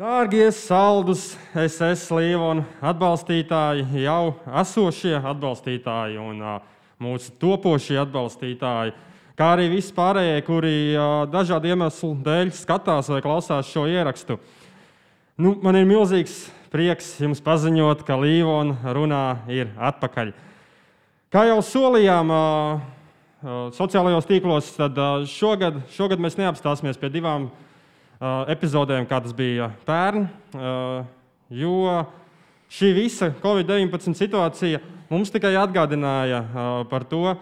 Dārgie saldus, SS Līvona atbalstītāji, jau esošie atbalstītāji un mūsu topošie atbalstītāji, kā arī visi pārējie, kuri dažādu iemeslu dēļ skatās vai klausās šo ierakstu. Nu, man ir milzīgs prieks jums paziņot, ka Līvona runā ir atpakaļ. Kā jau solījām, sociālajos tīklos, tad šogad, šogad mēs neapstāsimies pie divām epizodēm, kā tas bija pērn. Jo šī visa Covid-19 situācija mums tikai atgādināja par to,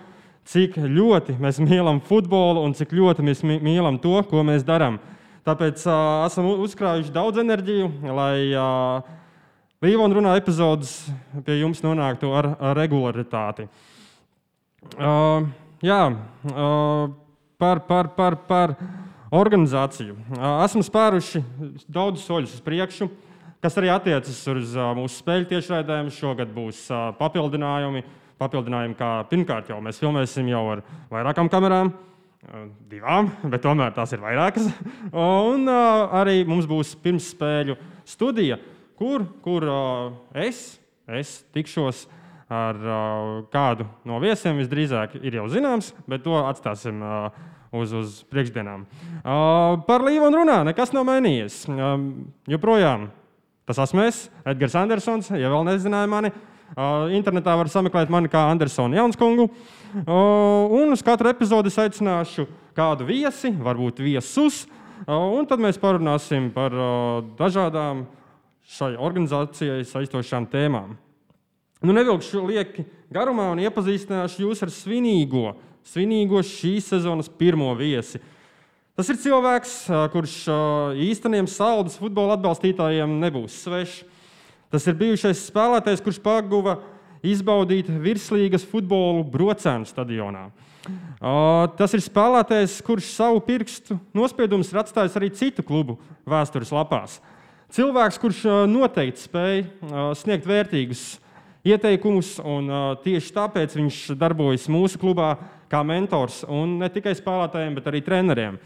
cik ļoti mēs mīlam futbolu un cik ļoti mēs mīlam to, ko mēs darām. Tāpēc uh, esam uzkrājuši daudz enerģiju, lai uh, Līvona runā epizodes pie jums nonāktu ar, ar regularitāti. Uh, jā, uh, par, par, par, par organizāciju. Esam spēruši daudzus soļus uz priekšu, kas arī attiecas uz mūsu spēļu tiešraidēm. Šogad būs papildinājumi. Papildinājumi, kā pirmkārt, jau mēs filmēsim jau ar vairākām kamerām, divām, bet tomēr tās ir vairākas. Un arī mums būs pirmsspēļu studija, kur, kur es, es tikšos ar kādu no viesiem. Visdrīzāk ir jau zināms, bet to atstāsim uz, uz priekšdienām. Uh, par Līvonu runā, nekas nav mainījies. Um, joprojām tas esmu es, Edgars Andersons, ja vēl nezināja mani. Uh, internetā var sameklēt mani kā Andersonu Janskungu. Uh, un uz katru epizodi aicināšu kādu viesi, varbūt viesus. Uh, un tad mēs parunāsim par uh, dažādām šai organizācijai saistošām tēmām. Nu, nevilkšu lieki garumā un iepazīstināšu jūs ar svinīgo svinīgo šīs sezonas pirmo viesi. Tas ir cilvēks, kurš īsteniem saldus futbola atbalstītājiem nebūs svešs. Tas ir bijušais spēlētājs, kurš paguva izbaudīt virslīgas futbolu brocēnu stadionā. Tas ir spēlētājs, kurš savu pirkstu nospiedumus ir atstājis arī citu klubu vēstures lapās. Cilvēks, kurš noteikti spēja sniegt vērtīgus ieteikumus, un tieši tāpēc viņš darbojas mūsu klubā kā mentors un ne tikai spēlētājiem, bet arī treneriem.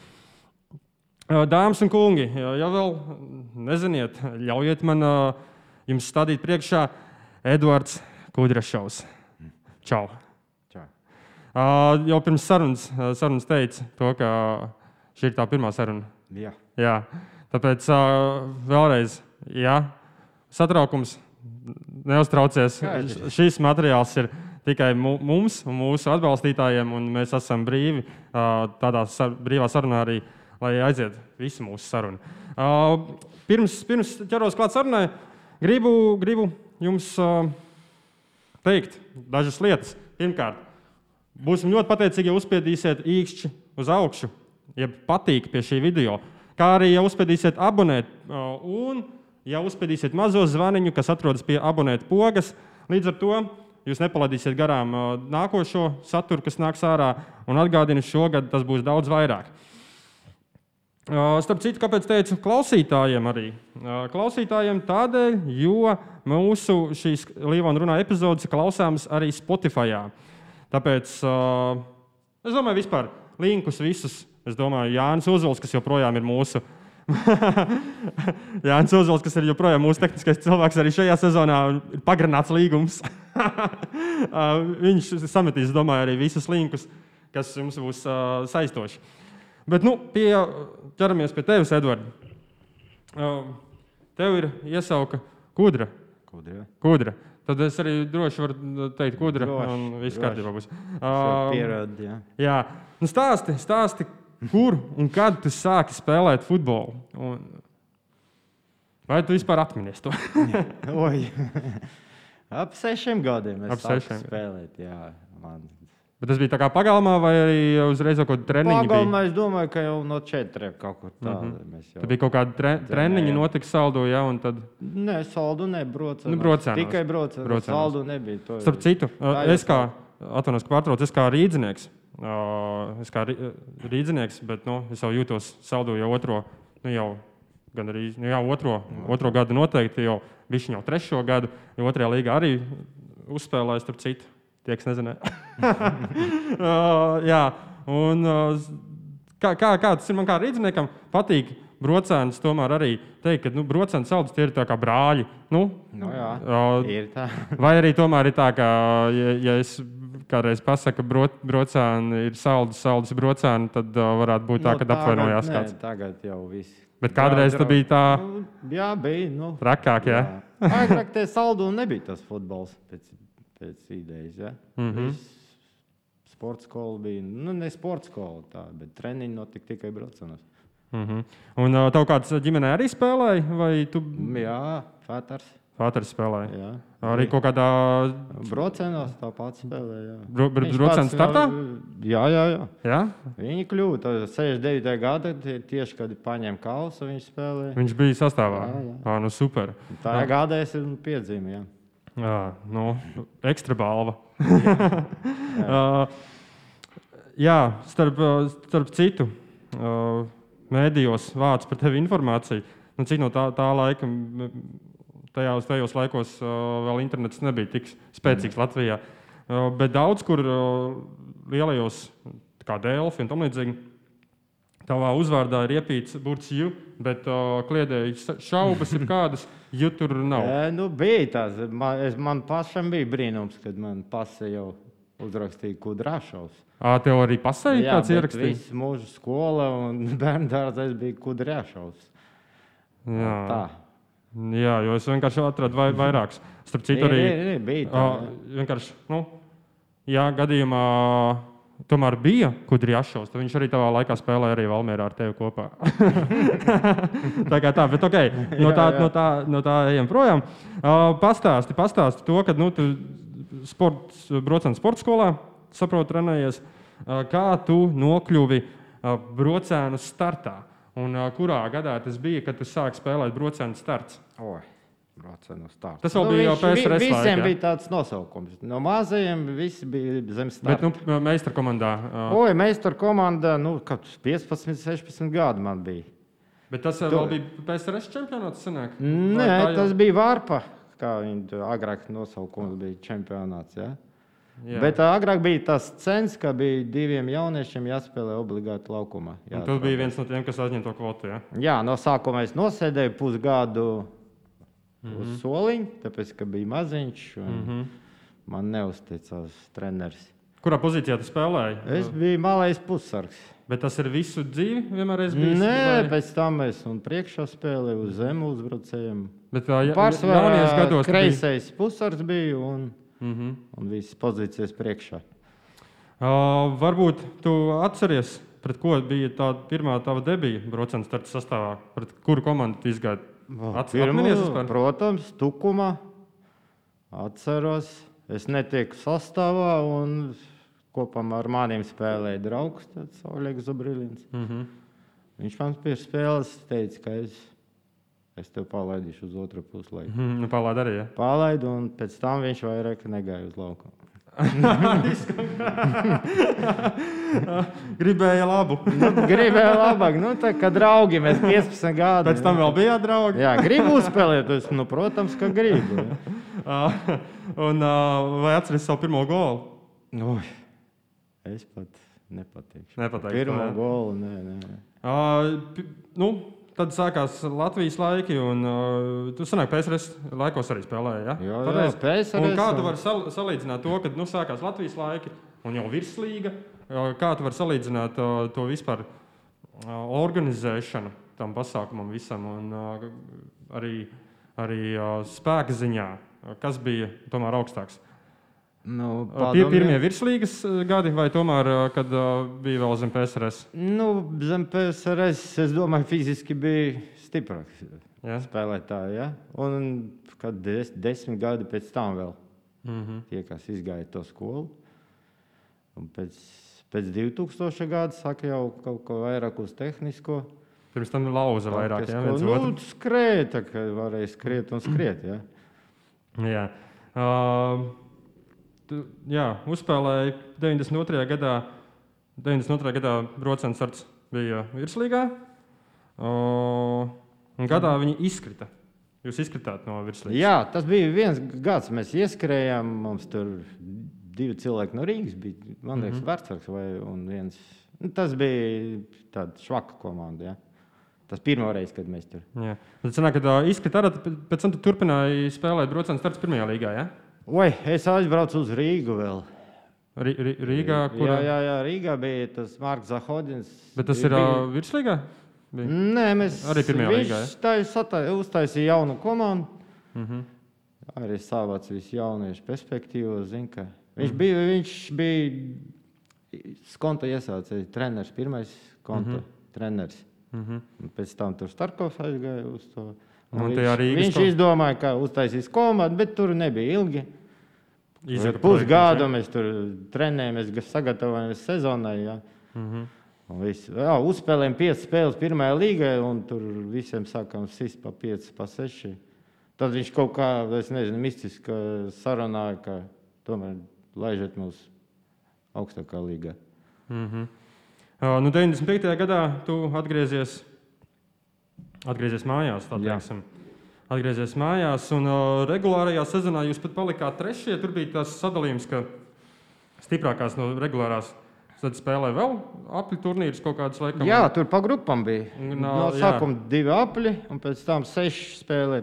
Dāmas un kungi, ja vēl neziniet, ļaujiet man jums stādīt priekšā Edvards Kudrašovs. Čau! Čau. Jau pirms sarunas, sarunas teica to, ka šī ir tā pirmā saruna. Jā. Jā. Tāpēc vēlreiz, jā, satraukums, neuztraucies. Šīs materiāls ir tikai mums un mūsu atbalstītājiem, un mēs esam brīvi tādā brīvā sarunā arī, lai aiziet visu mūsu sarunu. Pirms, pirms ķeros klāt sarunai, gribu, gribu jums teikt dažas lietas. Pirmkārt, būsim ļoti pateicīgi, ja uzspiedīsiet īkšķi uz augšu, ja patīk pie šī video, kā arī, ja uzspiedīsiet abonēt un ja uzspiedīsiet mazo zvaniņu, kas atrodas pie abonēt pogas. Līdz ar to jūs nepalaidīsiet garām nākošo saturu, kas nāks ārā, un atgādinu, šogad tas būs daudz vairāk. Starp citu, kāpēc teicu klausītājiem arī? Klausītājiem tādēļ, jo mūsu šīs Līvona runā epizodes klausāmas arī Spotify. Tāpēc es domāju, vispār linkus visus. Es domāju, Jānis Uzols, kas joprojām ir mūsu Jānis Ozols, kas ir joprojām mūsu tehniskais cilvēks, arī šajā sezonā ir pagarināts līgums. Viņš sametīs, domāju, arī visus linkus, kas jums būs uh, saistoši. Bet nu, pie, ķeramies pie tevis, Edvards. Uh, tev ir iesauka kudra. Kudra. kudra. Tad es arī droši varu teikt, kudra. Droši, un viss kārtībā būs. Uh, Pierod, jā. jā. Nu, stāsti, stāsti, kur un kad tu sāki spēlēt futbolu? Un vai tu vispār atminies to? Ap sešiem gadiem es Ap sešiem. spēlēt. Jā, man. Bet tas bija tā kā pagalmā, vai arī uzreiz kaut kāda treniņa? Pagalmā es domāju, ka jau no četriem kaut kur tāda. Mm -hmm. Tad bija kaut kāda tre treniņa, notika saldo, jā, un tad. Nē, saldu nebraucu. Nu, brocēnos. Tikai. Brocēnos. Saldu nebija. To Starp citu, es kā, atvainojos, ka pārtraucu, es kā rīdzinieks, es kā rī- rīdzinieks, bet nu, es jau jūtos saldo jau otro, nu jau gan arī nu, jā, otro, otro gadu noteikti, jo viņš jau trešo gadu, jo otrajā līgā arī uzspēlēja, starp citu, tie, kas nezināja. Uh, jā, un uh, kā, kā, kā tas ir man kā rīdziniekam, patīk brocēnus tomēr arī teikt, ka nu, brocēnu saldus tie ir kā brāļi. Nu, Nu, jā, uh, ir tā. vai arī tomēr ir tā, ka, ja, ja es kādreiz pasaku, ka bro, brocēni ir saldus, saldus brocēni, tad uh, varētu būt tā, Nu, ka apvainojās kāds. Tagad jau viss. Bet kādreiz tā bija tā Nu, jā, bija. Nu, rakāk, ja? jā. Agrāk tie saldu nebija tas futbols pēc, pēc idejas. Ja? Mm -hmm. Sports skola bija, nu ne sports skola, tā, bet treniņi notika tikai braucienos. Mm -hmm. Un uh, tev kāds ģimenē arī spēlēja, vai tu Jā, Fēters. Pāters spēlēji? Jā. Arī kaut kādā Braucienos tāpat spēlēja. jā. Bro- bro- pats startā? Jā, jā, jā. Jā? Viņi kļuva tā 69. gada, tie- tieši kad paņēma kausu, viņš spēlēja. Viņš bija sastāvā. Jā, jā. À, nu super. Tā gada es esmu piedzīvojis. jā. Jā, nu, ekstra balva. uh, jā, starp, uh, starp citu, mēdījos vāc par tevi informāciju. Nu, cik no tā, tā laika, m, tajos, laikos uh, vēl internets nebija tik spēcīgs Latvijā. Uh, bet daudz kur uh, lielajos, kā Dēlķi un tam līdzīgi, tavā uzvārdā ir iepīts burts jū, bet kliedēji šaubas ir kādas, jo tur nav. E, nu, bija tas. Man, es, man pašam bija brīnums, kad man pasē jau uzrakstīja kudrāšaus. Ā, tev arī pasēja kāds bet ierakstīja? Visu mūžu skola un bērnu dārzā bija kudrāšaus. Jā. Tā. Jā, jo es vienkārši atradu vai, vairākus. Starp citu, arī Nē, nē, bija tā. ā, vienkārši, nu, jā, gadījumā tomēr bija Kudri Ašovs. tad Viņš arī tavā laikā spēlēja arī Valmērā ar tevi kopā. tā kā tā, bet ok, no tā, Jā, jā. no tā, no tā ejam projām. Uh, pastāsti, pastāsti to, ka nu, tu sports, braucam sporta skolā, saprotu, trenējies. Uh, kā tu nokļuvi uh, brocēnu startā? Un uh, kurā gadā tas bija, kad tu sāki spēlēt brocēnu starts? Oi. Tas vēl bija jau viņš- vi- PSRS Visiem laikā. bija tāds nosaukums. No mazajiem visi bija zem Bet, starta. nu, meistara komandā. Uh, Oi, meistara komanda, nu, kad 15, 16 gadi man bija. bet tas tu- vēl bija PSRS čempionāts. Sanāk? Nē, jau- tas bija Vārpa, kā viņi to agrāk nosaukums bija čempionāts. Ja? Jā. Bet agrāk bija tas cens, ka bija diviem jauniešiem jāspēlē obligāti laukumā. Un Tu biji viens no tiem, kas aizņem to kvotu. Ja? Jā, no sākuma es nosēdēju pusgadu mm Mhm. -hmm. uz soliņa, tāpēc, ka bija maziņš. Mm Mhm. -hmm. Man neusticās treneris. Kurā pozīcijā tu spēlēji? Es biju malais pussargs. Bet tas ir visu dzīvi vienmēr esi bijis. Nē, vai- pēc tam es un priekšā spēlēju uz zemu uzbrucējiem. Bet tā ja, Pārsvarā gados kreisais pussargs bija un, Mhm. un visas pozīcijas priekšā. Uh, varbūt tu atceries, pret ko bija tā pirmā tava debija brauciena starta sastāvā, pret kuru komandu tu izgāji. Vispār? protams, tukumā atceros. Es netieku sastāvā un kopā ar maniem spēlēja draugs, Oļegs Zubrīlins. Mm -hmm. Viņš man pirms spēles teica, ka es, es tev palaidīšu uz otru puslaiku. mm, nu, Palādi arī. Ja? Palaidu, un pēc tam viņš vairāk negāja uz lauku. Gribēja labu. Nu, gribēju labāk, nu, tā kā draugi mēs 15 gadi. Pēc tam vēl bija draugi. Jā, gribu uzspēlēt, es, nu, protams, ka gribu. Uh, un, uh, vai atceries savu pirmo golu? Ui, es pat nepateikšu. Nepateikšu, Pirmā nē. gola, nē, nē. Uh, nu, tad sākās Latvijas laiki, un uh, tu senāk PSRS laikos arī spēlēji. Ja? Jā, jā? PSRS, Un kā tu vari sal salīdzināt to, kad nu, sākās Latvijas laiki un jau virslīga? Uh, Kā tu vari salīdzināt uh, to vispār uh, organizēšanu tam pasākumam visam un uh, arī, arī uh, spēka ziņā? Kas bija tomēr augstāks? Nu, Pie, pirmie virslīgas gadi vai tomēr, kad bija vēl zem PSRS? Nu, zem PSRS, es domāju, fiziski bija stiprāks Ja? spēlētāji. Ja? Un kad des, desmit gadi pēc tam vēl Mm -hmm. tie, kas izgāja to skolu. Un pēc, pēc 2000 gada saka jau kaut ko vairāk uz tehnisko. Pirms tam lauza vairāk. Ja, Taktisko. viens nu, skrēja, tā kā varēja skriet un skriet. Ja? Jā. Uh, jā, uzspēlēja 92. gadā. 92. gadā starts bija virslīgā. Uh, un gadā viņi izkrita. Jūs izkritāt no virslīgas. Jā, tas bija viens gads. Mēs ieskrējām, mums tur divi cilvēki no Rīgas bija. Man liekas, mm -hmm. vecāks vai viens. Nu, tas bija tāds švaka komanda. Ja? Tas pirmo reizi, kad mēs tur. Jā. Tad sanāk, ka uh, izkrita arī pēc tam tu turpināji spēlēt brocēnu starts pirmajā līgā, ja? Oi, es aizbraucu uz Rīgu vēl. Rī, Rī, Rīgā, kur Jā, jā, jā, Rīgā bija tas Marks Zahodins. Bet tas ir uh, virslīgā? Bija? Nē, mēs Arī pirmajā līgā? Viņš uztaisīja jaunu komandu. Uh -huh. Arī savāc visu jauniešu perspektīvu. Zin, ka viņš bija, viņš bija skonta iesācējs, treneris, pirmais konta mm -hmm. treneris. -huh. Un pēc tam tur Starkovs aizgāja uz to. Un viņš, viņš ko- izdomāja, ka uztaisīs komandu, bet tur nebija ilgi. Pusgadu mēs tur trenējamies, ga- sagatavojamies sezonai. Ja. -huh. Un viss- Jā, uzspēlējām piecas spēles pirmajā līgā, un tur visiem sākām sist pa pieci, pa seši. Tad viņš kaut kā, es nezinu, mistiski sarunāja, ka tomēr laižiet mūs augstākā līgā. Mm -hmm. uh, nu, 95. gadā tu atgriezies, atgriezies mājās. tā Jā. teiksim. Atgriezies mājās, un uh, regulārajā sezonā jūs pat palikāt trešie. Tur bija tas sadalījums, ka stiprākās no regulārās tad spēlē vēl apli turnīrus kaut kādas laikam. Jā, tur pa grupām bija. No, No, jā. sākuma divi apli, un pēc tam seši spēlē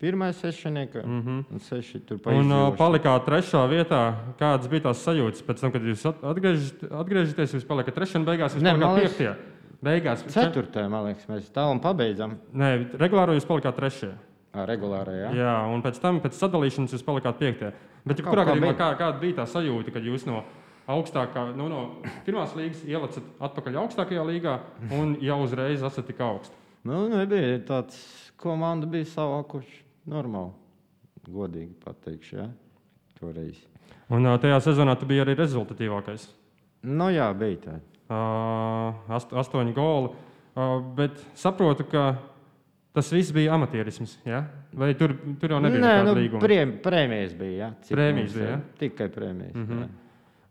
pirmā sešnieka, mm. -hmm. un seši tur pa Un uh, palikāt trešā vietā. Kādas bija tās sajūtas pēc tam, kad jūs at- atgriežat- atgriežaties? Jūs palikat trešā un beigās jūs palikāt piektajā. Beigās Ceturtajā, man liekas, mēs tā un pabeidzam. Nē, regulāri jūs palikāt trešajā. Ā, Regulāri, jā. Jā, un pēc tam, pēc sadalīšanas, jūs palikāt piektajā. Bet, ja Kā- kurā gadījumā, kā, kāda bija tā sajūta, kad jūs no augstākā, nu, no pirmās līgas ielacat atpakaļ augstākajā līgā un jau uzreiz esat tik augsts? Nu, nebija tāds, komanda bija savākuši normāli. Godīgi pateikšu, jā. Toreiz. Un tajā sezonā tu biji arī rezultatīvākais. Nu, jā, bija tā. Uh, ast, astoņi goli. Uh, bet saprotu, ka tas viss bija amatierisms. Ja? Vai tur, tur jau nebija Nē, nu, līguma? priem, prēmijas bija, jā. Cik Prēmijas mums, bija, jā? Tikai prēmijas. Mm Mhm. -hmm.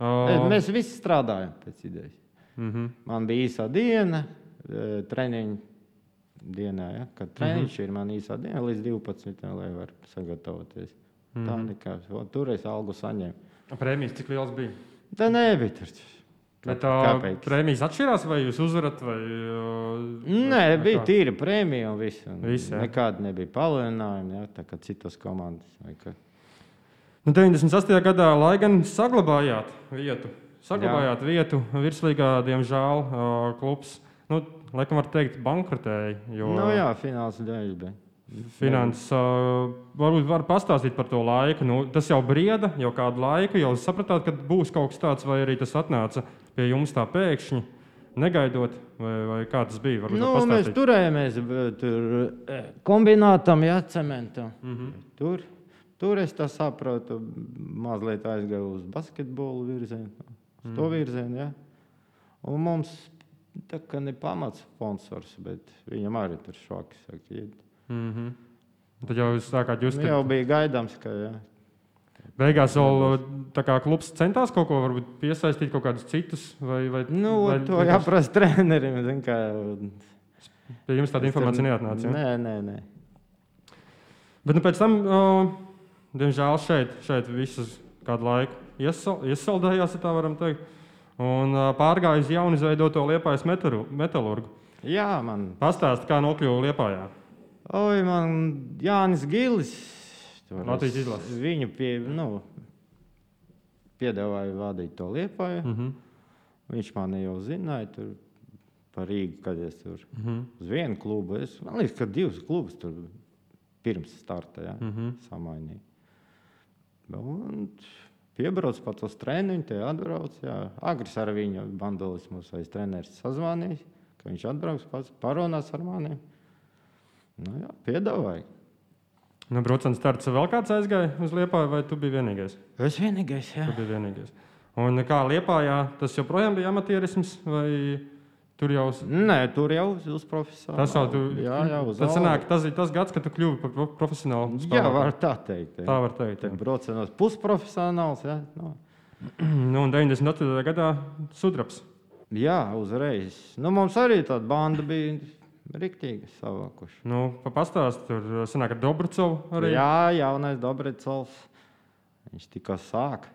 Uh, Mēs visi strādājam pēc idejas. uh -huh. Man bija īsā diena, treniņa dienā. Ja? Kad treniņš mm -hmm. ir man īsā diena līdz 12. lai varētu sagatavoties. Mm -hmm. Tā nekā. O, Tur es algu saņēmu. Prēmijas cik liels bija? Tā nebija tur. Bet, Kāpēc? prēmijas atšķirās, vai jūs uzvarat? Vai, uh, Nē, vai bija tīra prēmija un viss. Nekāda nebija palielinājuma, ja? tā kā citas komandas. vai ka- Nu, 98. gadā, lai gan saglabājāt vietu, saglabājāt Jā. vietu virslīgā, diemžēl klubs, nu, laikam var teikt, bankrotēja. Jo Nu, jā, fināls dēļ bija. Finanses, uh, varbūt var pastāstīt par to laiku. Nu, tas jau brieda, jau kādu laiku, jau sapratāt, ka būs kaut kas tāds, vai arī tas atnāca pie jums tā pēkšņi, negaidot, vai, vai kā tas bija. Varbūt Nu, mēs turējāmies b- tur eh, kombinātam, jā, cementam. Mm -hmm. Tur, tur es tā saprotu, mazliet aizgāju uz basketbolu virzienu, uz to virzienu. Ja? Un mums tā kā ne pamats sponsors, bet viņam arī tur šoks. Saka. Mm -hmm. Tad jau jūs sākāt just Nu, jau bija gaidāms, ka jā. Beigās vēl kā klubs centās kaut ko varbūt piesaistīt, kaut kādus citus, vai, vai, Nu, vai to jāprasa trenerim. Kā, Pie jums tāda informācija neatnāca. Ja? Nē, nē, nē. Bet nu, pēc tam, uh, diemžēl, šeit, šeit visus kādu laiku iesal, iesaldējās, ja tā varam teikt. Un uh, pārgāja uz jaunu izveidoto metaru- metalurgu. Jā, man. Pastāst, kā nokļuva liepājā. Oi, man Jānis Gilis. Latvijas es izlases. Viņu pie, nu, piedāvāja vadīt to liepāju. Mm -hmm. Viņš man jau zināja tur par Rīgu, kad es tur Mm -hmm. uz vienu klubu. Es, man liekas, ka divas klubus tur pirms starta ja, Mm -hmm. samainīja. Un piebrauc pat uz treniņu, te atbrauc. Jā. Agris ar viņu bandolis mūsu aiz treneris sazvanījis, ka viņš atbrauks pats, parunās ar mani. Nu, jā, piedāvāja. Nu, Brūcens starts vēl kāds aizgāja uz liepāju, vai tu biji vienīgais? Es vienīgais, jā. Tu biji vienīgais. Un kā liepājā, tas joprojām bija amatierisms, vai tur jau Nē, tur jau uz, profesionālu. Tas jau tu, jā, jā, uz tas, sanāk, tas ir tas gads, kad tu kļuvi par pro- profesionālu. Jā, spēlētāju. var tā teikt. jā. Tā var teikt. Te jā. braucenos pusprofesionāls. Jā, nu. Nu, un 98. gadā sudrabs. jā, uzreiz. Nu, mums arī tāda banda bija riktīgi savākuši. Nu, pa- pastāst, tur sanāk ar Dobrucovu arī. Jā, jaunais Dobricovs. Viņš tikko sāk.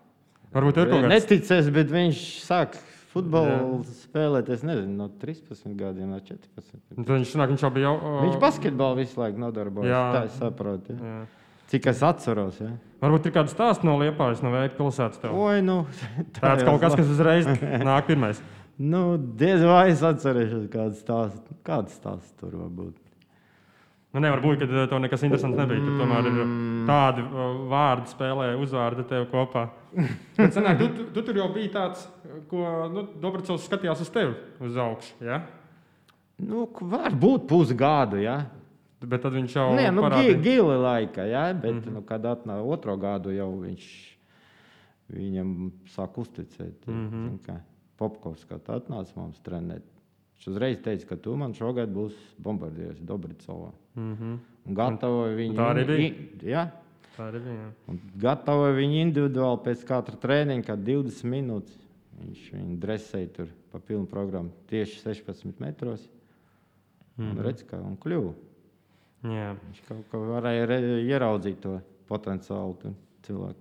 Varbūt ir kaut kāds. Neticēs, bet viņš sāk futbolu spēlēt, es nezinu, no 13 gadiem, no 14. Tad viņš, sanāk, viņš jau bija jau. Viņš basketbolu visu laiku nodarbojas. Jā. Tā es saprotu. Ja. Jā. Cik es atceros. Ja. Varbūt ir kāds stāsts no Liepājas, no Vēja pilsētas. tev? Oi, nu, Tāds jau kaut kas, kas uzreiz nāk pirmais. Nu, diez vai es atcerēšos, kāds stāsts, kāds stāsts tur var būt. Nu, nevar būt, ka tev nekas interesants nebija. Tur tomēr ir tādi uh, vārdi, spēlē, uzvārdi tev kopā. Bet, sanāk, tu, tu, tu tur jau biji tāds, ko nu, Dobracovs skatījās uz tevi uz augšu. Ja? Nu, k- varbūt pusgadu, ja. Bet tad viņš jau Nē, nu, gili laika, ja, bet, mm -hmm. nu, kad atnāca otro gadu, jau viņš viņam sāk uzticēt. Mm -hmm. Popkovs, kad atnāca mums trenēt, viņš uzreiz teica, ka tu man šogad būsi bombardieris Dobricovā. Mhm. Un gatavoja viņu. tā arī bija? Jā, Tā arī bija. gatavoja viņu individuāli pēc katra treniņa, kad 20 minūtes. Viņš viņu dresēja tur pa pilnu programmu tieši 16 metros. Mm Mhm. -hmm. Un redz, kā un kļuva. Jā. Viņš kaut kā varēja ieraudzīt to potenciālu cilvēku.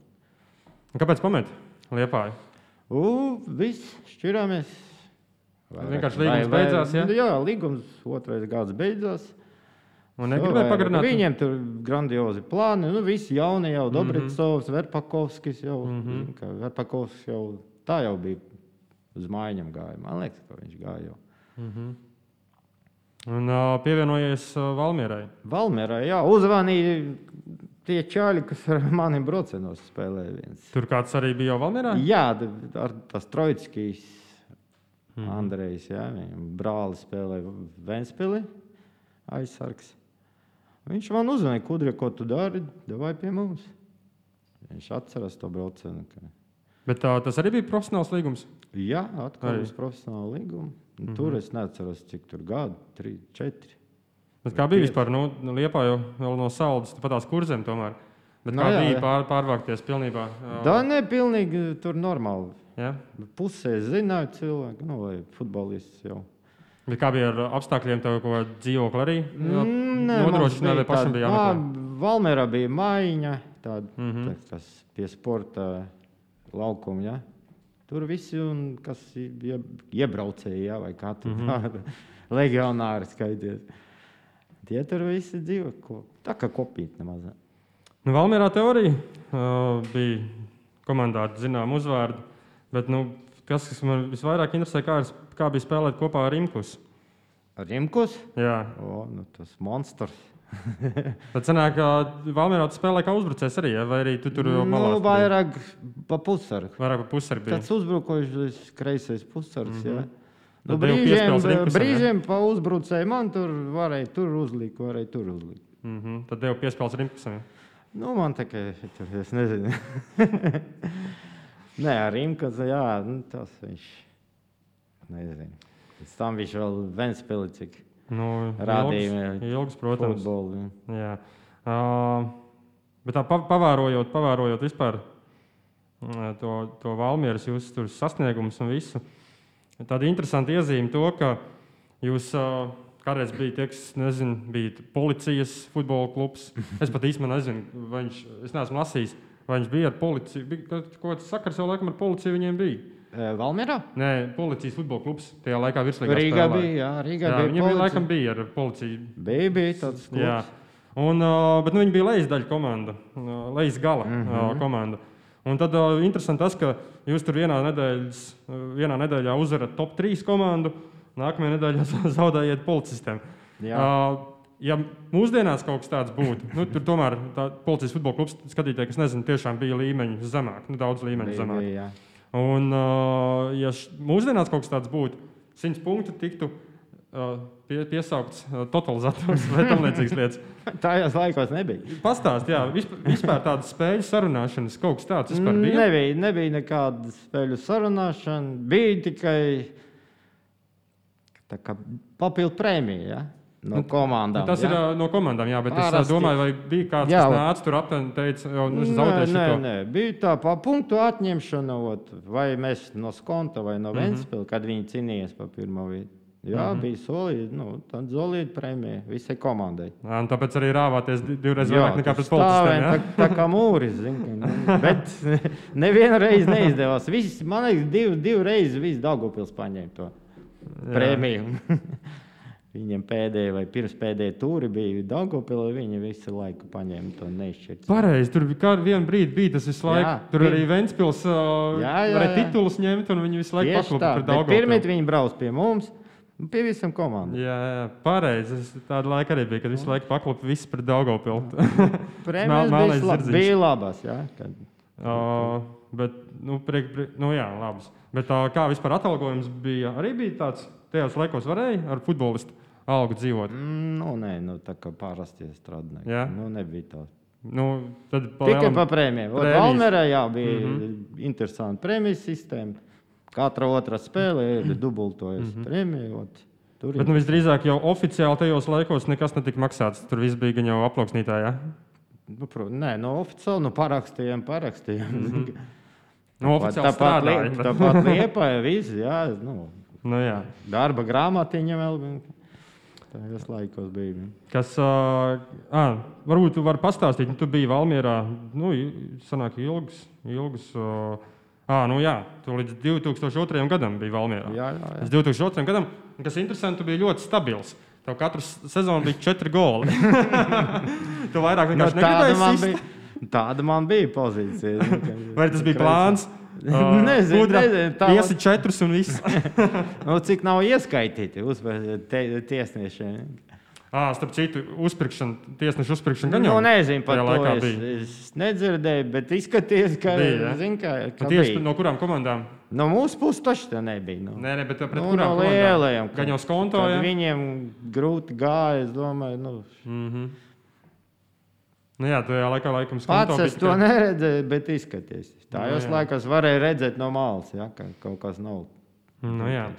Kāpēc pamet Liepāju? U, viss, šķirāmies. Vienkārši līgums beidzās, ja? Jā, līgums otrais gads beidzās. Un negribēja pagarināt? Viņiem tur grandiozi plāni. Nu, visi jauni jau, Mhm. Dobricovs, Verpakovskis jau. Mm. -hmm. Verpakovskis jau tā jau bija uz mājiņam gāja. Man liekas, ka viņš gāja jau. Mhm. Un uh, pievienojies uh, Valmierai. Valmērā, jā, uzvanīja tie čāļi, kas ar maniem braucienos spēlēja viens. Tur kāds arī bija jau Valmierā? Jā, ar tas Troitskijs, Mhm. mm. Andrejs, jā, brālis spēlēja Ventspili aizsargs. Viņš man uzzvanīja, Kudri, ko tu dari, vai pie mums. Viņš atceras to braucienu. Ka... Bet uh, tas arī bija profesionāls līgums. Jā, atkal Arī. uz profesionālu līgumu. Mm. -hmm. Tur es neatceros, cik tur gadu, trīs, četri. Bet kā bija vispār? Nu, Liepā jau no saldas, pat tās kurzem tomēr. Bet Nu kā jā, bija pār, pārvākties pilnībā? Tā ne pilnīgi tur normāli. Ja? Pusē zināja cilvēku, nu, vai futbolists jau. Bet kā bija ar apstākļiem, tev ko dzīvokli arī Mm, nē, nodrošināja, vai pašam bija jāmeklē? Valmērā bija mājiņa, tāda, mm. -hmm. kas pie sporta laukuma. Ja? Tur visi, un, kas ie, iebraucēji, ja? vai kā tur mm -hmm. legionāri skaities. Tie tur visi dzīvo. Ko, tā kā kopīt nemaz. ne. Nu, Valmērā teorija uh, bija komandā zinām uzvārdu. Bet, nu, kas, kas man visvairāk interesē, kā, ir, kā bija spēlēt kopā ar Rimkus. Rimkus? Jā, O, nu, tas monstrs. tad sanāk, ka Valmērā tu spēlē kā uzbrucējs arī, ja? vai arī tu tur jau Nu, malās biji? vairāk pa pusargu. Vairāk pa pusari bija. Tāds uzbrukošs kreisais pusargs. Mm -hmm. Mhm. Nu, brīžiem, brīžiem pa uzbrucēju man tur varēja tur uzlikt, varēja tur uzlikt. Mm -hmm. Tad tev piespēlēs Rimkusam. Ja? Nu, man tikai tur, es nezinu. Nē, ar Rimkas, jā, nu, tas viņš, nezinu. Pēc tam viņš vēl Ventspili, cik Nu, Rādījumi, ilgs, ilgs, protams. futbolu. Jā. Uh, bet tā pa- pavērojot, pavērojot vispār to, to Valmieras jūsu sasniegumus un visu, tāda interesanta iezīme to, ka jūs uh, kādreiz bijat, tie, kas nezinu, bijat policijas futbola klubs. Es pat īstenībā nezinu, vai viņš, es neesmu lasījis, vai viņš bija ar policiju. Bija, kaut kāds sakars jau laikam ar policiju viņiem bija. Valmierā? Nē, policijas futbola klubs tajā laikā virslīgā Rīgā spēlēja. bija, jā, Rīgā Jā, bija. viņiem bija, laikam bija ar policiju Bija, bija tāds Jā. klubs. Un, uh, bet nu, viņi bija lejas daļa komanda, uh, lejas gala mm. -hmm. uh, komanda. Un tad uh, interesanti tas, ka jūs tur vienā, nedēļas, vienā nedēļā uzvarat top 3 komandu, nākamajā nedēļā zaudējat policistiem. Jā. Uh, ja mūsdienās kaut kas tāds būtu, nu, tur tomēr tā policijas futbola klubs skatītāji, kas nezina, tiešām bija līmeņi zemāk, nu, daudz līmeņu Bija, zemāk. bija, jā. Un, uh, ja š- mūsdienās kaut kas tāds būtu, 100 punktu tiktu pie, piesaukts uh, totalizators vai tam līdzīgas lietas. Tajos laikos nebija. Pastāst, jā, vispār, vispār tādas spēļu sarunāšanas, kaut kas tāds vispār bija. Nebija, nebija nekāda spēļu sarunāšana. Bija tikai papildu prēmija ja? no komandām. Nu, Tas ja? ir uh, no komandām, jā, bet es Parasti- uh, domāju, vai bija kāds, Jā. kas nāca tur aptuveni, teica, jau nu, zaudēšu nē, nē, bija tā pa punktu atņemšana, ot, vai mēs no skonta vai no Mhm. Ventspils, kad viņi cīnījās par pirmo vietu. Jā, mm -hmm. bija solīta, nu, tāda solīta prēmija visai komandai. Jā, tāpēc arī rāvāties divreiz vairāk nekā pret policistiem. Tā, tā kā mūris, zin, ka, nu, bet neviena reize neizdevās. Visi, man liekas, div, divu reizi viss Daugopils paņēma to Jā. prēmiju. Viņam pēdējā vai pirmspēdējā tūri bija Dārgopilī. Viņi visu laiku paņēma to nešķirt. Pareizi, tur bija viena brīdi, bija tas visu laiku. Jā, tur arī Ventspils uh, jā, jā, varēja titulus ņemt, un viņi visu laiku paklāpa par Dārgopilu. Pirmie viņi brauc pie mums. Pie visam komandām. Jā, jā pareizi. Tāda laika arī bija, kad visu laiku paklāpa viss par Dārgopilu. Prēmijas bija, bija labas. Jā, kad... uh, bet, nu, priek, priek, nu, jā, labas. Bet uh, kā vispār atalgojums bija? Arī bija tāds, tajos laikos varēja ar futbolistu algu dzīvot? Mm, nu, nē, nu, tā kā parasti strādājot. Jā, nu, nebija tā. Nu, tad pa Tikai par prēmiju. Valmerā jā, bija mm -hmm. interesanta prēmijas sistēma. Katra otrā spēle ir dubultojas mm -hmm. prēmija. Ot, tur Bet nu, visdrīzāk jau oficiāli tajos laikos nekas netika maksāts. Tur viss bija jau aploksnītā. Ja? Nu, pro, nē, no oficiāli nu, parakstījām, parakstījām. Mm -hmm. Nu, oficiāli tāpat, strādāja, tāpat liepa, viss, jā. Nu, nu, jā. Darba grāmatiņa vēl bija. Tajos laikos bija. Kas, uh, à, varbūt tu vari pastāstīt, nu, tu biji Valmjerā. Nu, sanāk, ilgs, ilgs uh, à, nu, jā, tu līdz 2002. gadam biji Valmjerā. Jā, jā, jā. Līdz 2002. gadam, kas interesanti, tu biji ļoti stabils. Tev katru sezonu bija četri goli. tu vairāk vienkārši no, negribēji. Bija, tāda man bija pozīcija. Vai tas bija plāns? Uh, nezinu, Kudra, nezinu tā ir. Pieci, četrus un viss. nu, cik nav ieskaitīti te, tiesniešiem? À, starp citu, uzpirkšana, tiesneša uzpirkšana gan jau nu, nezinu, par to es, bija. es nedzirdēju, bet izskaties, ka, bija, ja? zin, ka, ka tieši bija. no kurām komandām? No mūsu puses taču tā nebija. Nu. Nē, ne, bet pret nu, kurām no lielajām? Gan jau skonto, ja? Viņiem grūti gāja, es domāju, nu. Mm -hmm. Nu jā, tajā laikā laikam Pats es to neredzēju, bet izskaties. Tajos nu, laikos varēja redzēt no malas, ja, ka kaut kas nav. Nu, jā.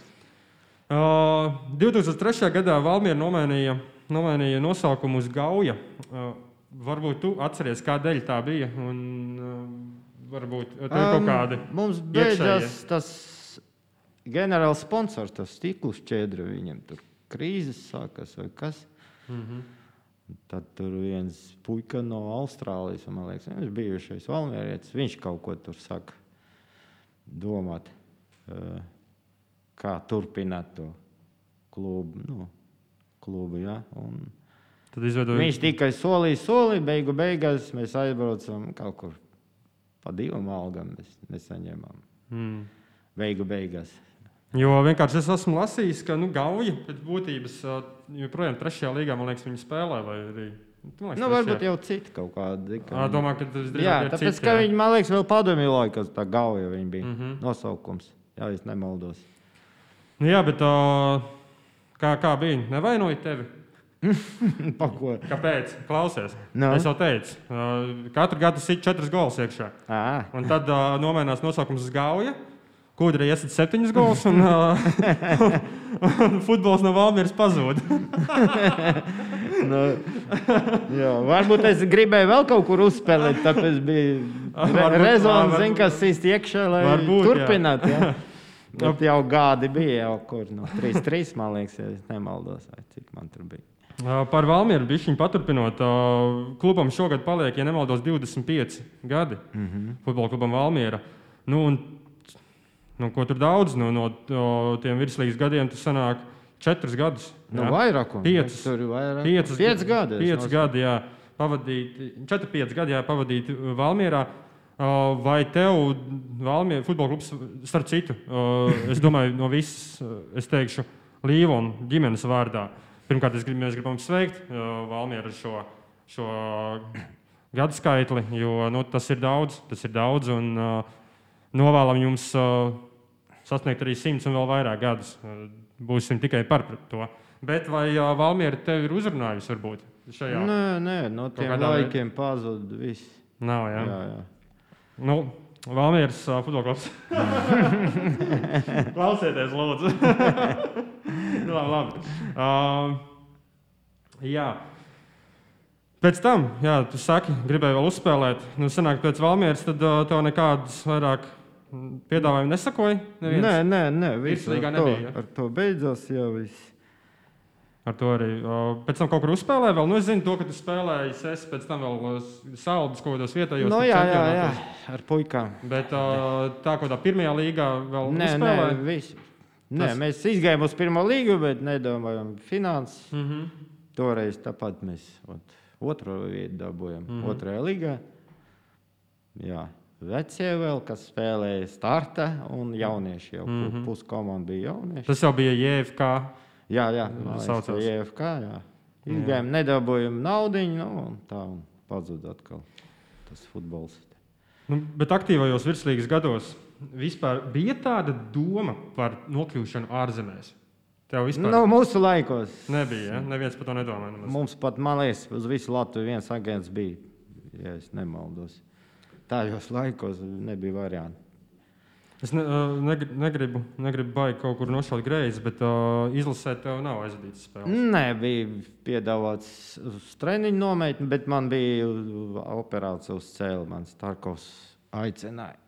uh, 2003. gadā Valmiera nomainīja, nomainīja nosaukumu uz Gauja. Varbūt tu atceries, kādēļ tā bija. Un, varbūt tev um, kaut kādi. Mums beidzās tas ģenerāls sponsors, tas stikls šķēdra viņam tur krīzes sākas vai kas. Mm -hmm. Tad tur viens puika no Austrālijas, man liekas, viņš bija bijušais valmērietis. Viņš kaut ko tur saka, domāt, kā turpināt to klubu. Nu, klubu ja? Un izveidoju... Viņš tikai solīja, solīja, beigu beigās mēs aizbraucam kaut kur pa divām algām. Mēs nesaņēmām. Mm. Beigu beigās. Jo vienkārši es esmu lasījis, ka nu, Gauja pēc būtības joprojām trešajā līgā, man liekas, viņi spēlē. Arī, nu, liekas, nu, varbūt jau citi kaut kādi. Ka... À, domā, ka tas jā, tāpēc, citi, ka jā. viņi, man liekas, vēl padomju laikos tā Gauja bija mm -hmm. nosaukums. Jā, es nemaldos. Nu, jā, bet uh, kā, kā bija? Nevainoju tevi. Kāpēc? Klausies, no. es jau teicu, katru gadu sit četras gols iekšā. À. Un tad uh, nomainās nosaukums uz Gauja. Kudra iesaist septiņus gols, un, uh, un futbols no Valmīras pazūd. nu, jā, varbūt es gribēju vēl kaut kur uzspēlēt, tāpēc bija re rezons, zin, kas īst iekšā, lai varbūt, turpinātu. Bet jau gadi bija, jau kur no 3-3, man liekas, ja nemaldos, vai cik man tur bija. Par Valmieru bišķiņu paturpinot, klubam šogad paliek, ja nemaldos, 25 gadi. Mm -hmm. Futbola klubam Valmiera. Nu, Nu, ko tur daudz no, no, tiem virslīgas gadiem tas sanāk četrus gadus. Nu, jā. vairāk, piecus, tur ir vairāk. Piecus, piecus gadi. Piecus gadi, jā, pavadīt, četri, pieci gadi jā, pavadīt Valmierā. Uh, vai tev, Valmiera futbola klubs, starp citu, es domāju, no visas, es teikšu, Līvona ģimenes vārdā. Pirmkārt, es grib, mēs gribam sveikt Valmieru ar šo, šo gadu skaitli, jo nu, tas ir daudz, tas ir daudz, un novēlam jums sasniegt arī simts un vēl vairāk gadus. Būsim tikai par to. Bet vai Valmiera tevi ir uzrunājusi varbūt šajā? Nē, nē, no tiem laikiem pazuda viss. Nav, jā. jā, jā. Nu, Valmieras uh, futbola klubs. Klausieties, lūdzu. labi, labi. Uh, jā. Pēc tam, jā, tu saki, gribēji vēl uzspēlēt. Nu, sanāk, pēc Valmieras tad uh, tev nekādas vairāk piedāvājumu nesakoja? Neviens? Nē, nē, nē viss ar to, nebija, ja? ar to beidzās jau viss. Ar to arī. Pēc tam kaut kur uzspēlēja vēl. Nu, es zinu, to, ka tu spēlēji, es pēc tam vēl saldus kaut kādos vietējos. No, Nu, jā, jā, jā, ar puikām. Bet tā kā tā pirmajā līgā vēl Nē, nē, Tas- mēs izgājām uz pirmo līgu, bet nedomājam finanses. Mm -hmm. Toreiz tāpat mēs ot, otro vietu dabūjām. Mm. -hmm. Otrajā līgā. Jā. Vecie vēl, kas spēlēja starta, un jaunieši jau mm. -hmm. puskomanda bija jaunieši. Tas jau bija JFK. Jā, jā, saucās. JFK. Jā. Izgājām, nedabūjām naudu, nu, un tā pazuda atkal tas futbols. Nu, bet aktīvajos virslīgas gados vispār bija tāda doma par nokļūšanu ārzemēs. Tev vispār Nu, mūsu laikos nebija. Ja? Neviens par to nedomāja. nemaz. mums pat, man liekas, uz visu Latviju viens agents bija, ja es nemaldos. Tajos laikos nebija variantu. Es ne, uh, negri- negribu, negribu baigt kaut kur nošaut greizi, bet uh, izlasē tev nav aizvadīts spēles. Nē, bija piedāvāts treniņu nometni, bet man bija operācija uz cēlā. Man Starkovs aicināja.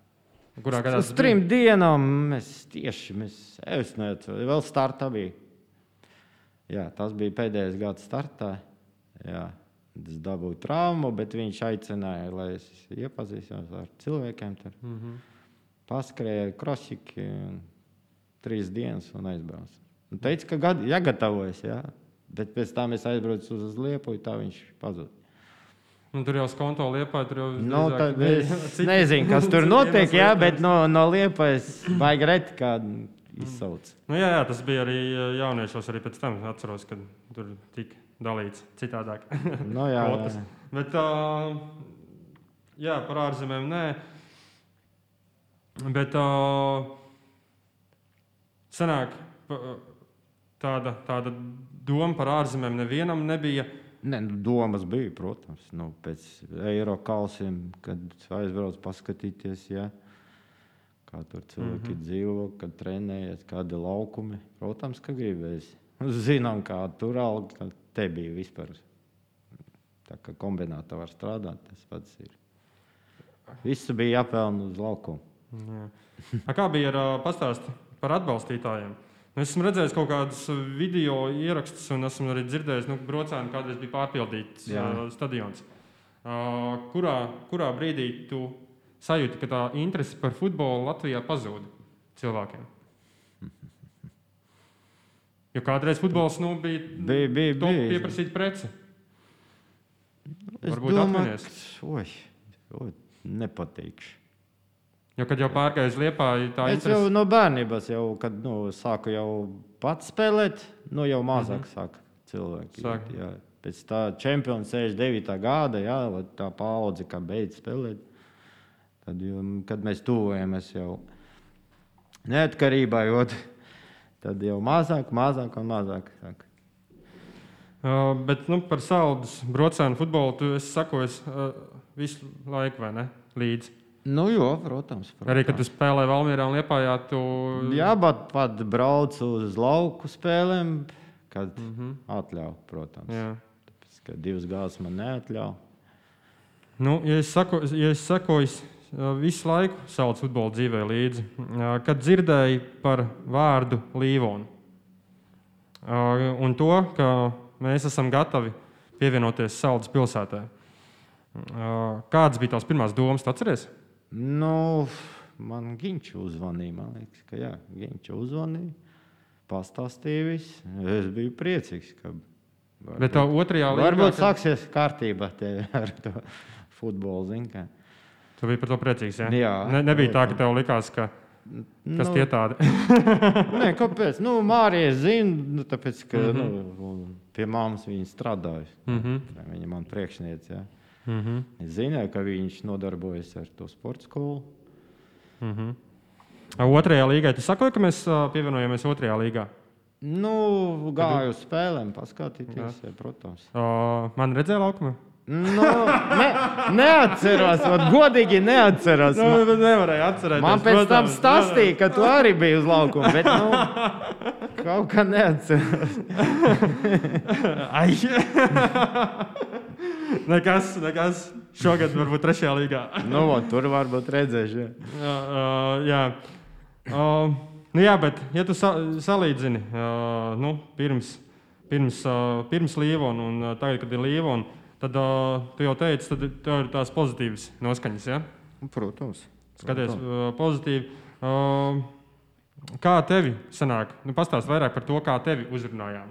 Kurā gadā Uz trim dienām mēs tieši mēs, es nezinu, vēl startā bija. Jā, tas bija pēdējais gads startā. Jā, es dabūju traumu, bet viņš aicināja, lai es iepazīstos ar cilvēkiem. Tur Mm -hmm. Paskrēja krosiki un trīs dienas un aizbraucu. Un teica, ka gad, jāgatavojas, jā. bet pēc tam es aizbraucu uz Lietuvu, tā viņš pazuda. nu, tur jau skonto liepā, tur jau Nu, bija es citi- nezinu, kas tur notiek, jā, bet no, no Liepājas vajag reti kādu izsauc. Nu, jā, jā, tas bija arī uh, jauniešos, arī pēc tam atceros, ka tur tika dalīts citādāk. Nu, jā, jā. Bet, uh, jā, par ārzemēm nē. Bet uh, senāk tāda, tāda doma par ārzemēm nevienam nebija. Ne, nu, domas bija, protams, nu, pēc eiro kausiem, kad aizbraucu paskatīties, jā, kā tur cilvēki mm -hmm. dzīvo, kad trenējas, kādi laukumi. Protams, ka gribēs. Zinām, kā tur auga, ka te bija vispār. Tā kā kombināta var strādāt, tas pats ir. Visu bija jāpelna uz laukumu. A, Kā bija ar pastāstu par atbalstītājiem? Nu, es esmu redzējis kaut kādus video ierakstus, un esmu arī dzirdējis, ka nu, Brocēnā kādreiz bija pārpildīts Jā. uh, stadions. Uh, kurā, kurā brīdī tu sajūti, ka tā interese par futbolu Latvijā pazūd cilvēkiem? Jo kādreiz futbols nu, bija, Bija, bija, bija. pieprasīta prece. Es Varbūt domāju, atminies. Oi, oi, nepateikšu. Jo, kad jau pārgāju uz Liepāju, tā Es interese jau no bērnības, jau, kad nu, sāku jau pats spēlēt, nu, jau mazāk mm -hmm. sāka cilvēki. Sāk. Jā. Pēc tā čempiona 69. gada, jā, tā paudze, kā beidz spēlēt. Tad, jau, kad mēs tuvojamies jau neatkarībai, tad jau mazāk, mazāk un mazāk. Sāk. Uh, bet nu, par saldus brocēnu futbolu tu esi sakojis uh, visu laiku, vai ne? Līdzi. Nu, jo, protams. protams. Arī, kad tu spēlēji Valmjerā un Liepājā, tu. Jā, bet pat braucu uz lauku spēlēm, kad mm. -hmm. atļauju, protams. Jā. Tāpēc, ka divas gāzes man neatļauj. Nu, ja es saku, ja es sakoju uh, visu laiku savā futbola dzīvē līdzi, kad dzirdēju par vārdu Līvonu un to, ka mēs esam gatavi pievienoties Saldus pilsētā. Kādas bija tās pirmās domas, tu atceries? Nu, man Ginčs uzvanīja. Man liekas, ka jā, Ginčs uzvanīja. Pastāstīja visu. Es biju priecīgs. Ka varbūt, Bet tā otrajā līnijā, varbūt kad- sāksies kārtība ar to futbolu. zini kā. Tu biji par to priecīgs. Ja? Jā, ne, nebija tā, ka tev likās, ka kas Nu, tie tādi. Nē, kāpēc? Nu, Mārija zina, nu, tāpēc, ka mm. -hmm. nu, pie mammas viņa strādāja. Mhm. Viņa man priekšniece. Ja. Mhm, Es zināju, ka viņš nodarbojas ar to sporta skolu. mhm. Otrajā līgā. Tu sakoji, ka mēs pievienojamies otrajā līgā. Nu, gāju uz spēlēm, paskatīties, ja, protams. Uh, man redzēja laukumā. Nu, ne, neatceros, ot, godīgi neatceros. Nu, Man, bet nevarēja atcerēties. man pēc tam protams, stāstīja, ka tu arī biji uz laukuma, bet nu, kaut kā neatceros. Ai! nekas, nekas. šogad varbūt trešajā līgā. nu, vo, tur varbūt redzēšu. jā. Jā, uh, jā. Uh, nu jā, bet, ja tu sa salīdzini uh, nu, pirms, pirms, uh, pirms Līvona un uh, tagad, kad ir Līvona, tad uh, tu jau teici, tad tev ir tās pozitīvas noskaņas. Ja? Protams. Skaties, uh, pozitīvi. Uh, kā tevi sanāk? Nu, Pastāst vairāk par to, kā tevi uzrunājām.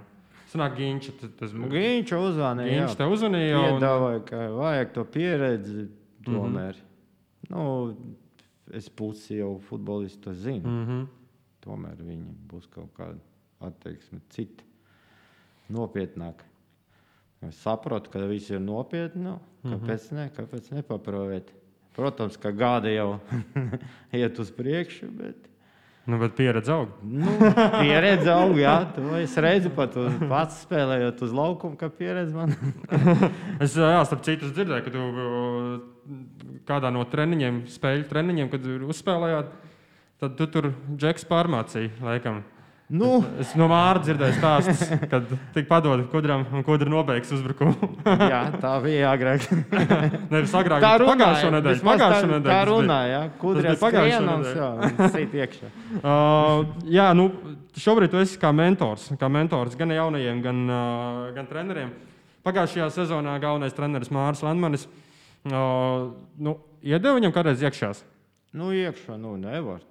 Sanāk, Ginča, tas- tas Viņš uzzvanīja. Ginča jā. te uzvanīja. Un... Piedāvāja, ka vajag to pieredzi. Mhm. Tomēr. Mm -hmm. nu, es pusi jau futbolistu zinu. Mm. Mm -hmm. Tomēr viņi būs kaut kāda attieksme cita, nopietnāka. Es saprotu, ka visi ir nopietni. Nu, kāpēc, ne, kāpēc nepaprovēt? Protams, ka gadi jau iet uz priekšu, bet Nu, bet pieredze aug. nu, pieredze aug. Jā, to es redzu pat uz, pats spēlējot uz laukuma, ka pieredze man Es jā, starp citu dzirdēju, ka tu kādā no treniņiem, spēļu treniņiem, kad uzspēlējāt, tad tu tur džeks pārmācīja. Laikam. Nu, Es no Mārta dzirdēju stāstus, kad tika padota kudram un kudra nobeigs uzbrukumu. jā, tā bija agrāk. Nevis agrāk, Tā runāja. vismaz Pagājušo tā, nedēļu. tā runāja. Un sit iekšā. Uh, jā, nu, šobrīd tu esi kā mentors, kā mentors gan jaunajiem, gan, uh, gan treneriem. Pagājušajā sezonā galvenais treneris Mārcis Landmanis uh, nu, iedeva viņam kādreiz iekšā. Nu, iekšā, nu, nevar.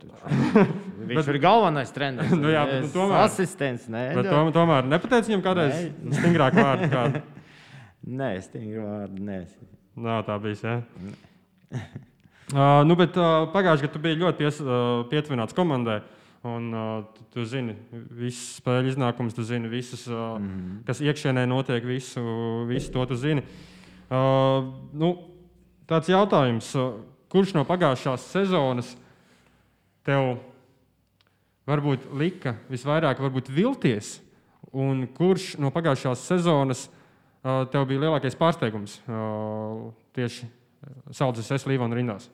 Viņš bet, ir galvenais treneris. Nu jā, bet nu tomēr- Asistents, nē. Bet tom, tomēr nepateici viņam kādreiz stingrāk vārdu. Kādu. Nē, stingri vārdi, nē. Nav tā bijis. Ja? Uh, nu, bet uh, pagājušajā gadā tu biji ļoti pies, uh, pietuvināts komandai. Un, uh, tu, tu zini visas spēļu iznākumus, tu zini visus, uh, mm -hmm. kas iekšienē notiek, visu, visu to tu zini. Uh, nu, tāds jautājums, uh, kurš no pagājušās sezonas tev varbūt lika visvairāk varbūt vilties, un kurš no pagājušās sezonas tev bija lielākais pārsteigums tieši Saldus S. Līvona rindās?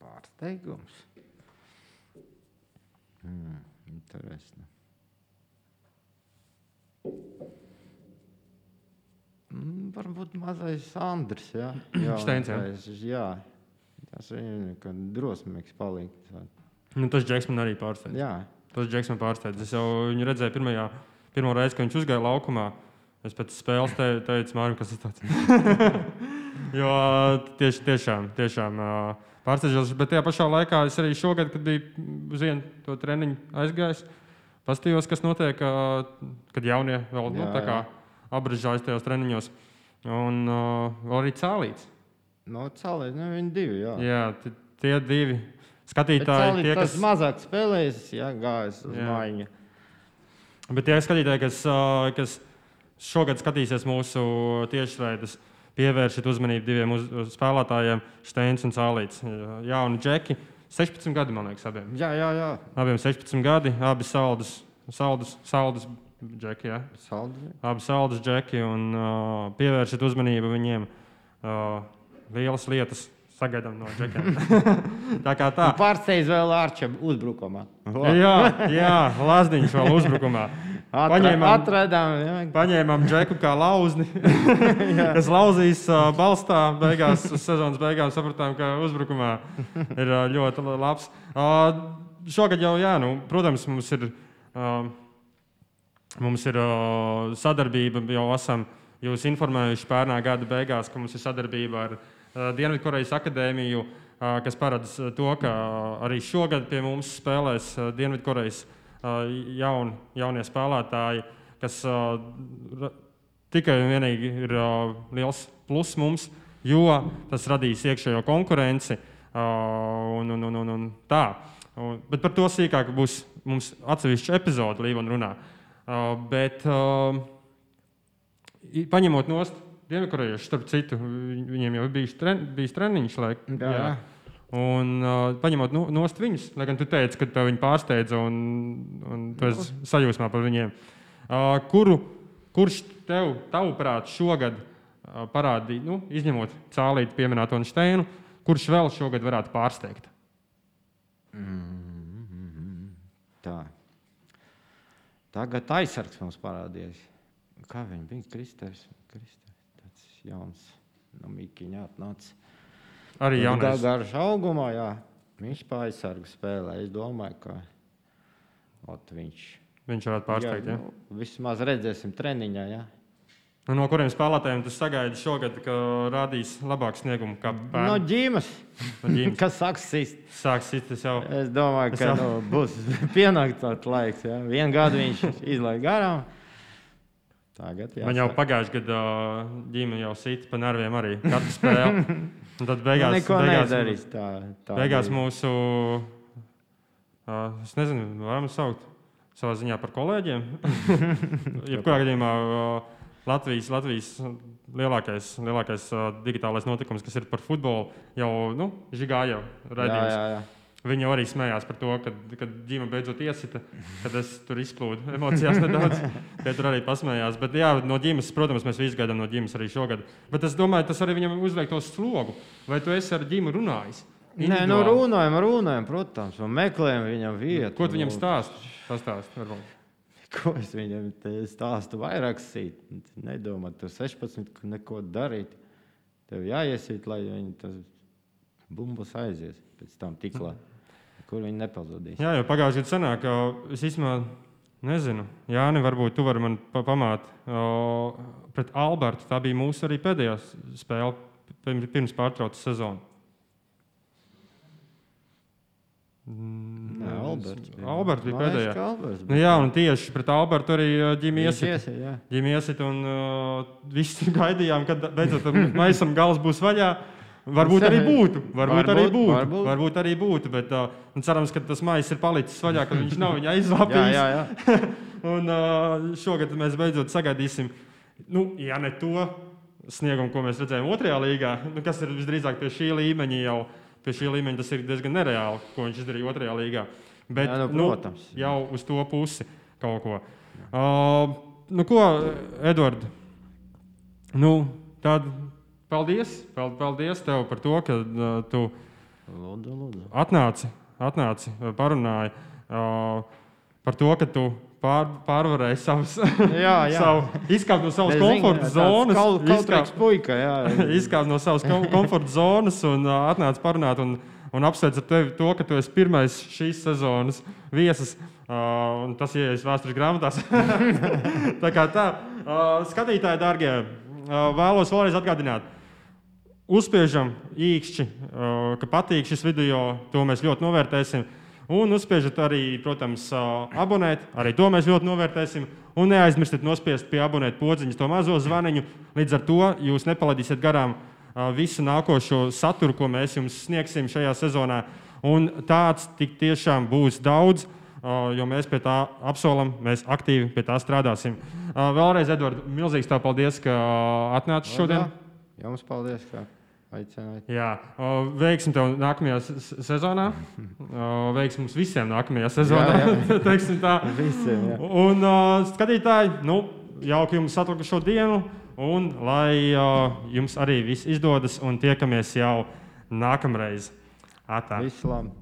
Pārsteigums. Hmm, interesanti. Mm, Varbūt mazais Andris. Jā, jā, Steins, jā? es- jā. Tas viņam drosmīgs palikt. Nu, tas Džeks man arī pārsteidz. Jā, Tas Džeks man pārsteidz. Es jau viņu redzēju pirmajā, pirmo reizi, kad viņš uzgāja laukumā. Es pēc spēles te, teicu, Mārķis, kas tas tāds ir. jo tieši, tiešām, tiešām pārsteidzoši. Bet tajā pašā laikā es arī šogad, kad biju uz vienu to treniņu aizgājis, paskatījos, kas notiek, kad jaunie vēl nu, Jā, tā kā apbrīžājas tajos treniņos. Un uh, arī cēlīts. No cēlēs, nu, viņi divi. Jā. Jā, tie divi skatītāji, Cēlīt tie, kas mazāk spēlējis, jā, gājis uz Jā. mājiņu. Bet tie skatītāji, kas, kas šogad skatīsies mūsu tiešraides, pievērsiet uzmanību diviem uz, uz spēlētājiem, Steins un Cālīts. Jauni džeki, 16 gadi, man liekas, abiem. Jā, jā, jā. Abiem 16 gadi, abi saldus, saldus, saldus džeki. Ja? Saldi. Abi saldus džeki un uh, pievērsiet uzmanību viņiem. Uh, lielas lietas sagaidām no džekiem. tā kā tā. Pārsteidz vēl Arčam uzbrukumā. Jā, jā Lazdiņš vēl uzbrukumā. Atra, Paņēmām- atradām, jā. Paņēmām džeku kā lauzni, kas lauzīs uh, balstā. Beigās, sezonas beigās sapratām, ka uzbrukumā ir uh, ļoti la- labs. Uh, šogad jau, jā, nu, protams, mums ir, uh, mums ir uh, sadarbība. Jau esam jūs informējuši pērnā gada beigās, ka mums ir sadarbība ar uh, Dienvidkorejas akadēmiju, uh, kas paredz uh, to, ka arī šogad pie mums spēlēs Dienvidkorejas jaun, jaunie spēlētāji, kas tikai un vienīgi ir liels plus mums, jo tas radīs iekšējo konkurenci. Un, un, un, un, un tā. Bet par to sīkāk būs mums atsevišķa epizode Līvana runā. Bet, paņemot nost Dienvidkorejiešu, starp citu, viņ- viņiem jau bija tren, bijis treniņš. Laik, Jā, jā. Un uh, paņemot no, nost viņus, lai gan tu teici, ka tev viņi pārsteidza un, un tu esi sajūsmā par viņiem. Uh, kuru, kurš tev, tavuprāt, šogad uh, parādīja, nu, izņemot cālīti pieminēto un steinu, kurš vēl šogad varētu pārsteigt? Tā. Tagad aizsargs mums parādījās. Kā viņi bija? Kristers. Kristers. Jauns. no Mikiņa atnāca. Arī Gar, jaunais. garš augumā, jā. Viņš pārsargu spēlē. Es domāju, ka ot, viņš Viņš varētu pārsteigt. jā, Ja? nu, vismaz redzēsim treniņā. Jā. Nu, no kuriem spēlētājiem tu sagaidi šogad, ka rādīs labāku sniegumu? No ģīmas, No ģīmes. kas saks sist. Sāks tas jau. Es domāju, Es ka jau- nu, būs pienākts tāds laiks. Jā. Vienu gadu viņš izlaiž garām. Tagad jā. Man jau pagājušajā gadā ģimene jau sita pa nerviem arī katru spēli. Un tad beigās, neko beigās, nedarīs. Tā, tā beigās bija. mūsu, uh, es nezinu, varam saukt savā ziņā par kolēģiem. Jebkurā gadījumā uh, Latvijas, Latvijas lielākais, lielākais uh, digitālais notikums, kas ir par futbolu, jau nu, žigāja redzējums. Jau arī smējās par to, kad, kad ģimene beidzot iesita, kad es tur izplūdu emocijās nedaudz. Tie tur arī pasmējās. Bet, jā, no ģimenes, protams, mēs visi gaidām no ģimenes arī šogad. Bet es domāju, tas arī viņam uzliek to slogu. Vai tu esi ar ģimeni runājis? Nē, nu runājam, runājam, protams, un meklējam viņam vietu. Ko tu viņam stāsti? Pastāst, varbūt. Ko es viņam stāstu vairāk sīt? Nedomā, tu 16, ka neko darīt. Tev jāiesīt, lai viņi tas bumbas aizies pēc tam tiklā. Kur viņi nepazudīs. Jā, jau pagājušajā gadā senāk, ka es īstenībā nezinu. Jā, varbūt tu vari man pa pamāt. O, pret Albertu tā bija mūsu arī pēdējā spēle pirms, pārtraucas sezonas. Nē, Alberts bija. Alberts bija pēdējā. Alberts Nu, bija. jā, un tieši pret Albertu arī ģimene Viņš iesita. iesita, jā. Ģimene iesita, un uh, visi gaidījām, kad beidzot maisam gals būs vaļā. Varbūt arī būtu. Varbūt, Varbūt, arī būtu. varbūt. Varbūt arī būtu. Bet uh, cerams, ka tas maisa ir palicis vaļā, ka viņš nav viņa Jā, aizvāpījis. jā, jā. Un uh, šogad mēs beidzot sagaidīsim, nu, ja ne to sniegumu, ko mēs redzējām otrajā līgā, nu, kas ir visdrīzāk pie šī līmeņa jau. Pie šī līmeņa tas ir diezgan nereāli, ko viņš izdarīja otrajā līgā. Bet, Jā, nu, protams. jau uz to pusi kaut ko. Uh, nu, ko, Edvards? Nu, tad paldies, pal- paldies tev par to, ka uh, tu Lūdzu, lūdzu. atnāci, atnāci parunāji uh, par to, ka tu pār, pārvarēji savus, Jā, jā. savu, izkāpt no savas komforta zonas. Kaut izkāpt- puika, jā. izkāpt no savas kom komforta zonas un uh, atnāca parunāt. Un, un apsveic ar tevi to, ka tu esi pirmais šīs sezonas viesis. Uh, un tas ienāks vēstures grāmatās. tā kā tā, uh, skatītāji, darbie, uh, vēlos vēlreiz atgādināt. Uzspiežam īkšķi, ka patīk šis video, to mēs ļoti novērtēsim. Un uzspiežat arī, protams, abonēt, arī to mēs ļoti novērtēsim. Un neaizmirstiet nospiest pie abonēt podziņas to mazo zvaniņu. Līdz ar to jūs nepalaidīsiet garām visu nākošo saturu, ko mēs jums sniegsim šajā sezonā. Un tāds tik tiešām būs daudz, jo mēs pie tā apsolam, mēs aktīvi pie tā strādāsim. Vēlreiz, Edvards, milzīgs tev paldies, ka uh, atnāci šodien. Jums paldies, ka aicinājāt. Jā, veiksim tev nākamajā sezonā. Veiksim mums visiem nākamajā sezonā. Jā, tā. Visiem, jā. Un, skatītāji, nu, jauki jums atlikušo dienu, un lai jums arī viss izdodas, un tiekamies jau nākamreiz. Atā. Visu labi.